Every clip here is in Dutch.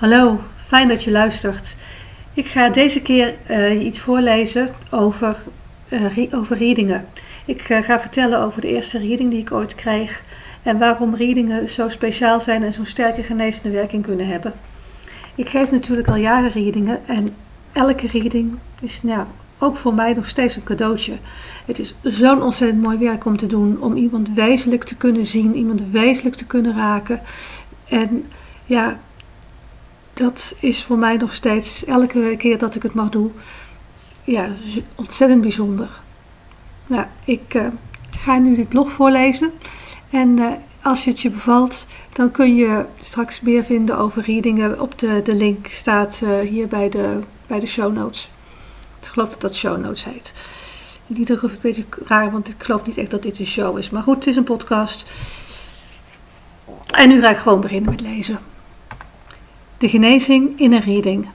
Hallo, fijn dat je luistert. Ik ga deze keer uh, iets voorlezen over, uh, over readingen. Ik uh, ga vertellen over de eerste reading die ik ooit kreeg en waarom readingen zo speciaal zijn en zo'n sterke genezende werking kunnen hebben. Ik geef natuurlijk al jaren readingen en elke reading is nou, ook voor mij nog steeds een cadeautje. Het is zo'n ontzettend mooi werk om te doen, om iemand wezenlijk te kunnen zien, iemand wezenlijk te kunnen raken. En ja, dat is voor mij nog steeds, elke keer dat ik het mag doen, ja, ontzettend bijzonder. Nou, ik uh, ga nu dit blog voorlezen. En uh, als het je bevalt, dan kun je straks meer vinden over readingen. Op de, de link staat uh, hier bij de, bij de show notes. Ik geloof dat dat show notes heet. In ieder geval een beetje raar, want ik geloof niet echt dat dit een show is. Maar goed, het is een podcast. En nu ga ik gewoon beginnen met lezen. De genezing in een reading.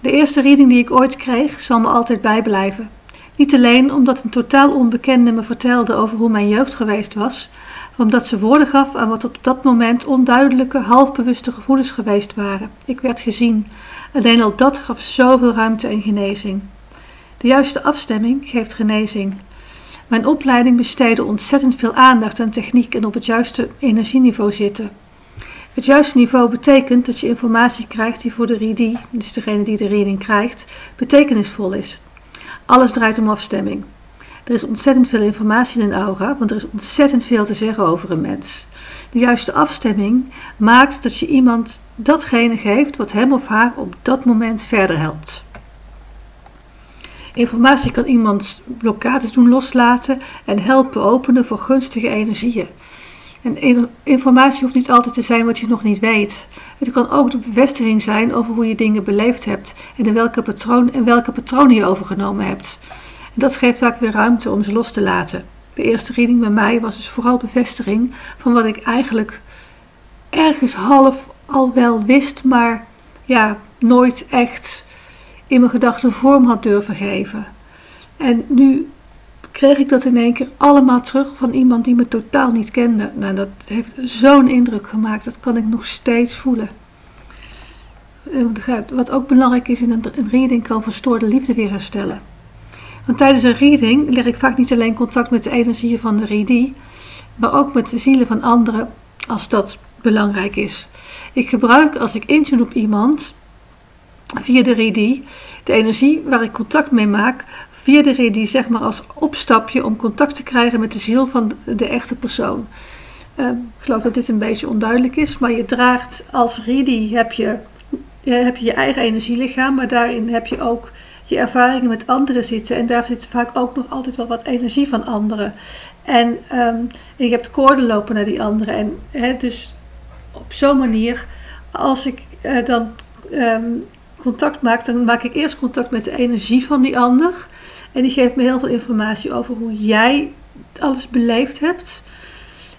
De eerste reading die ik ooit kreeg zal me altijd bijblijven. Niet alleen omdat een totaal onbekende me vertelde over hoe mijn jeugd geweest was, maar omdat ze woorden gaf aan wat op dat moment onduidelijke, halfbewuste gevoelens geweest waren. Ik werd gezien. Alleen al dat gaf zoveel ruimte en genezing. De juiste afstemming geeft genezing. Mijn opleiding besteedde ontzettend veel aandacht aan techniek en op het juiste energieniveau zitten. Het juiste niveau betekent dat je informatie krijgt die voor de readie, dus degene die de reading krijgt, betekenisvol is. Alles draait om afstemming. Er is ontzettend veel informatie in een aura, want er is ontzettend veel te zeggen over een mens. De juiste afstemming maakt dat je iemand datgene geeft wat hem of haar op dat moment verder helpt. Informatie kan iemands blokkades doen loslaten en helpen openen voor gunstige energieën. En informatie hoeft niet altijd te zijn wat je nog niet weet. Het kan ook de bevestiging zijn over hoe je dingen beleefd hebt en in welke, patroon, en welke patronen je overgenomen hebt. En dat geeft vaak weer ruimte om ze los te laten. De eerste reading bij mij was dus vooral bevestiging van wat ik eigenlijk ergens half al wel wist, maar ja, nooit echt in mijn gedachten vorm had durven geven. En nu kreeg ik dat in één keer allemaal terug van iemand die me totaal niet kende. Nou, dat heeft zo'n indruk gemaakt, dat kan ik nog steeds voelen. Wat ook belangrijk is in een reading kan verstoorde liefde weer herstellen. Want tijdens een reading leg ik vaak niet alleen contact met de energieën van de readie, maar ook met de zielen van anderen als dat belangrijk is. Ik gebruik als ik intune op iemand via de readie de energie waar ik contact mee maak via de readie zeg maar als opstapje om contact te krijgen met de ziel van de echte persoon. Uh, ik geloof dat dit een beetje onduidelijk is, maar je draagt als readie heb je, heb je je eigen energielichaam, maar daarin heb je ook je ervaringen met anderen zitten. En daar zit vaak ook nog altijd wel wat energie van anderen. En, je hebt koorden lopen naar die anderen. En hè, dus op zo'n manier, als ik uh, dan um, contact maak, dan maak ik eerst contact met de energie van die ander. En die geeft me heel veel informatie over hoe jij alles beleefd hebt.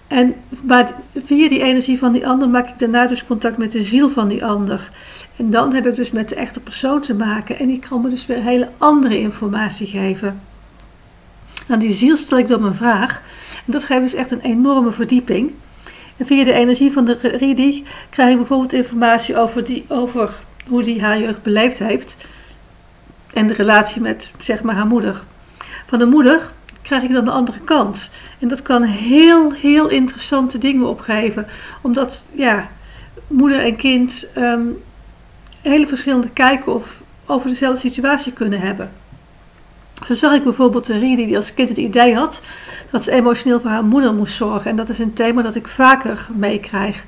En maar via die energie van die ander maak ik daarna dus contact met de ziel van die ander. En dan heb ik dus met de echte persoon te maken. En die kan me dus weer hele andere informatie geven. Aan die ziel stel ik dan een vraag. En dat geeft dus echt een enorme verdieping. En via de energie van de Ridi krijg ik bijvoorbeeld informatie over, die, over hoe die haar jeugd beleefd heeft. En de relatie met, zeg maar, haar moeder. Van de moeder krijg ik dan de andere kant. En dat kan heel, heel interessante dingen opgeven. Omdat, ja, moeder en kind um, hele verschillende kijken of over dezelfde situatie kunnen hebben. Zo zag ik bijvoorbeeld een Rie die als kind het idee had dat ze emotioneel voor haar moeder moest zorgen. En dat is een thema dat ik vaker meekrijg.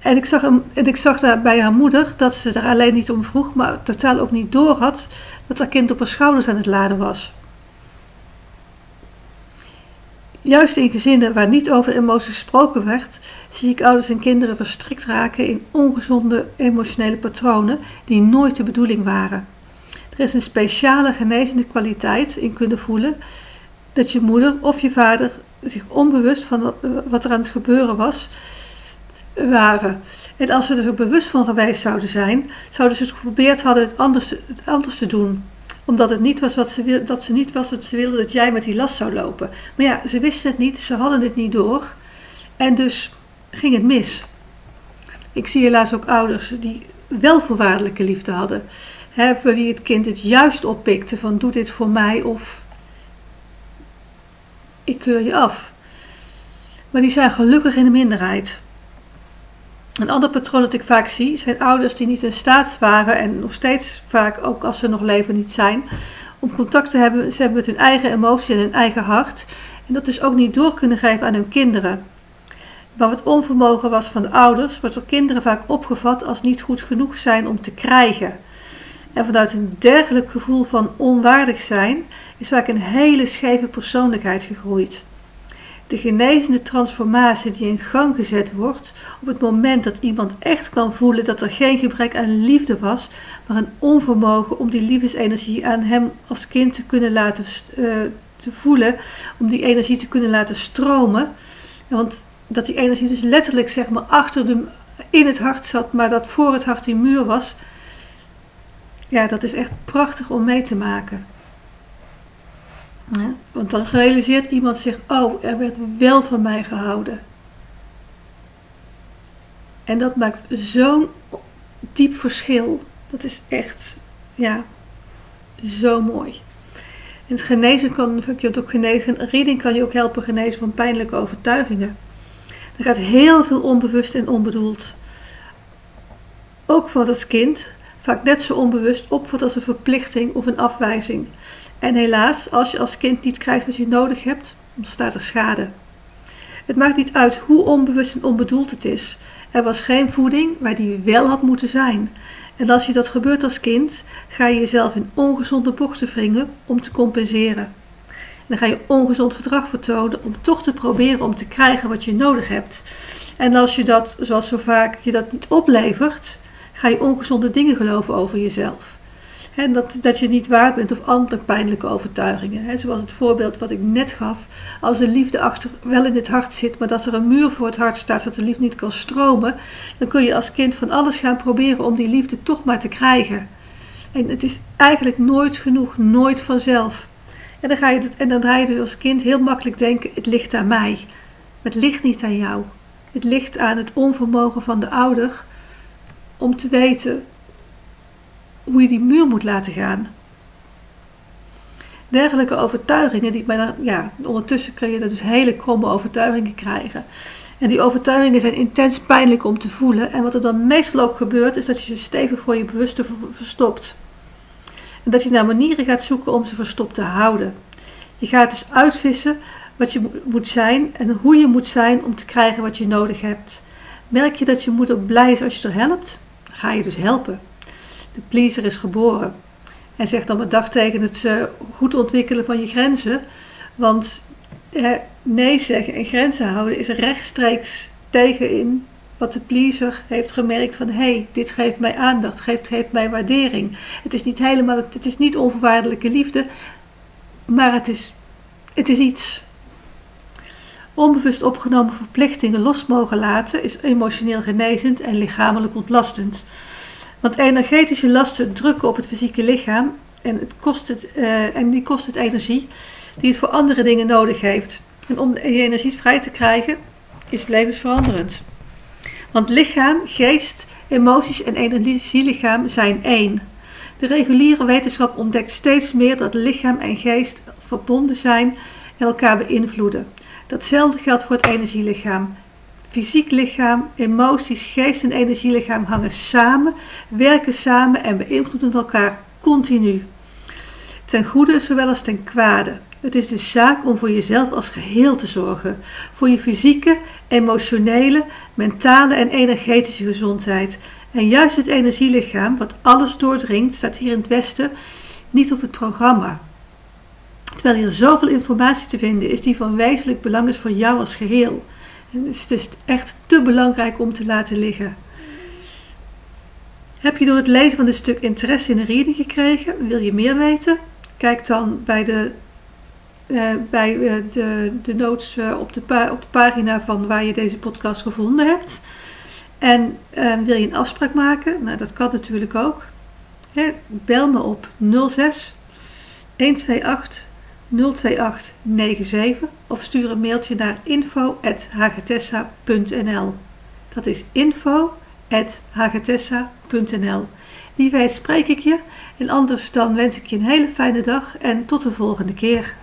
En ik, zag hem, en ik zag daar bij haar moeder dat ze er alleen niet om vroeg, maar totaal ook niet door had dat haar kind op haar schouders aan het laden was. Juist in gezinnen waar niet over emoties gesproken werd, zie ik ouders en kinderen verstrikt raken in ongezonde emotionele patronen die nooit de bedoeling waren. Er is een speciale genezende kwaliteit in kunnen voelen dat je moeder of je vader zich onbewust van wat er aan het gebeuren was, waren. En als ze er bewust van geweest zouden zijn, zouden ze geprobeerd hadden het anders, het anders te doen. Omdat het niet was wat ze, dat ze niet was wat ze wilden dat jij met die last zou lopen. Maar ja, ze wisten het niet, ze hadden het niet door. En dus ging het mis. Ik zie helaas ook ouders die wel voorwaardelijke liefde hadden. Hè, wie het kind het juist oppikte van doe dit voor mij of ik keur je af. Maar die zijn gelukkig in de minderheid. Een ander patroon dat ik vaak zie zijn ouders die niet in staat waren en nog steeds vaak, ook als ze nog leven, niet zijn, om contact te hebben, ze hebben met hun eigen emoties en hun eigen hart. En dat dus ook niet door kunnen geven aan hun kinderen. Maar wat onvermogen was van de ouders, wordt door kinderen vaak opgevat als niet goed genoeg zijn om te krijgen. En vanuit een dergelijk gevoel van onwaardig zijn is vaak een hele scheve persoonlijkheid gegroeid. De genezende transformatie die in gang gezet wordt op het moment dat iemand echt kan voelen dat er geen gebrek aan liefde was, maar een onvermogen om die liefdesenergie aan hem als kind te kunnen laten uh, te voelen, om die energie te kunnen laten stromen. Want dat die energie dus letterlijk zeg maar achter de, in het hart zat, maar dat voor het hart die muur was. Ja, dat is echt prachtig om mee te maken. Ja, want dan realiseert iemand zich, oh, er werd wel van mij gehouden. En dat maakt zo'n diep verschil. Dat is echt, ja, zo mooi. En het genezen kan, je het ook genezen, reading kan je ook helpen genezen van pijnlijke overtuigingen. Er gaat heel veel onbewust en onbedoeld. Ook wat als kind vaak net zo onbewust opvat als een verplichting of een afwijzing. En helaas, als je als kind niet krijgt wat je nodig hebt, ontstaat er schade. Het maakt niet uit hoe onbewust en onbedoeld het is. Er was geen voeding waar die wel had moeten zijn. En als je dat gebeurt als kind, ga je jezelf in ongezonde bochten wringen om te compenseren. dan ga je ongezond verdrag vertonen om toch te proberen om te krijgen wat je nodig hebt. En als je dat, zoals zo vaak, je dat niet oplevert, ga je ongezonde dingen geloven over jezelf. Dat, dat je niet waard bent of andere pijnlijke overtuigingen. Zoals het voorbeeld wat ik net gaf. Als de liefde achter wel in het hart zit, maar dat er een muur voor het hart staat, dat de liefde niet kan stromen, dan kun je als kind van alles gaan proberen om die liefde toch maar te krijgen. En het is eigenlijk nooit genoeg, nooit vanzelf. En dan, ga je en dan ga je dus als kind heel makkelijk denken: het ligt aan mij. Het ligt niet aan jou. Het ligt aan het onvermogen van de ouder om te weten hoe je die muur moet laten gaan. Dergelijke overtuigingen, die, maar ja, ondertussen kun je dus hele kromme overtuigingen krijgen. En die overtuigingen zijn intens pijnlijk om te voelen. En wat er dan meestal ook gebeurt, is dat je ze stevig voor je bewuste verstopt. En dat je naar manieren gaat zoeken om ze verstopt te houden. Je gaat dus uitvissen wat je moet zijn en hoe je moet zijn om te krijgen wat je nodig hebt. Merk je dat je moeder blij is als je er helpt? Ga je dus helpen. De pleaser is geboren. En zegt dan met dag tegen het goed ontwikkelen van je grenzen. Want nee zeggen en grenzen houden is rechtstreeks tegenin wat de pleaser heeft gemerkt van hé, hey, dit geeft mij aandacht, geeft, geeft mij waardering. Het is niet helemaal, het is niet onvoorwaardelijke liefde, maar het is, het is iets. Onbewust opgenomen verplichtingen los mogen laten is emotioneel genezend en lichamelijk ontlastend. Want energetische lasten drukken op het fysieke lichaam en, het kost het, uh, en die kost het energie die het voor andere dingen nodig heeft. En om die energie vrij te krijgen is levensveranderend. Want lichaam, geest, emoties en energielichaam zijn één. De reguliere wetenschap ontdekt steeds meer dat lichaam en geest verbonden zijn en elkaar beïnvloeden. Datzelfde geldt voor het energielichaam. Fysiek lichaam, emoties, geest en energielichaam hangen samen, werken samen en beïnvloeden elkaar continu. Ten goede zowel als ten kwade. Het is de zaak om voor jezelf als geheel te zorgen. Voor je fysieke, emotionele, mentale en energetische gezondheid. En juist het energielichaam, wat alles doordringt, staat hier in het Westen niet op het programma. Terwijl hier zoveel informatie te vinden is die van wezenlijk belang is voor jou als geheel. En het is dus echt te belangrijk om te laten liggen. Heb je door het lezen van dit stuk interesse in een reading gekregen? Wil je meer weten? Kijk dan bij de, uh, bij, uh, de, de notes uh, op, de op de pagina van waar je deze podcast gevonden hebt. En wil je een afspraak maken? Nou, dat kan natuurlijk ook. Hè, bel me op 06 128 02897 of stuur een mailtje naar info.hagtessa.nl. Dat is info www.hagetessa.nl Wie weet spreek ik je en anders dan wens ik je een hele fijne dag en tot de volgende keer.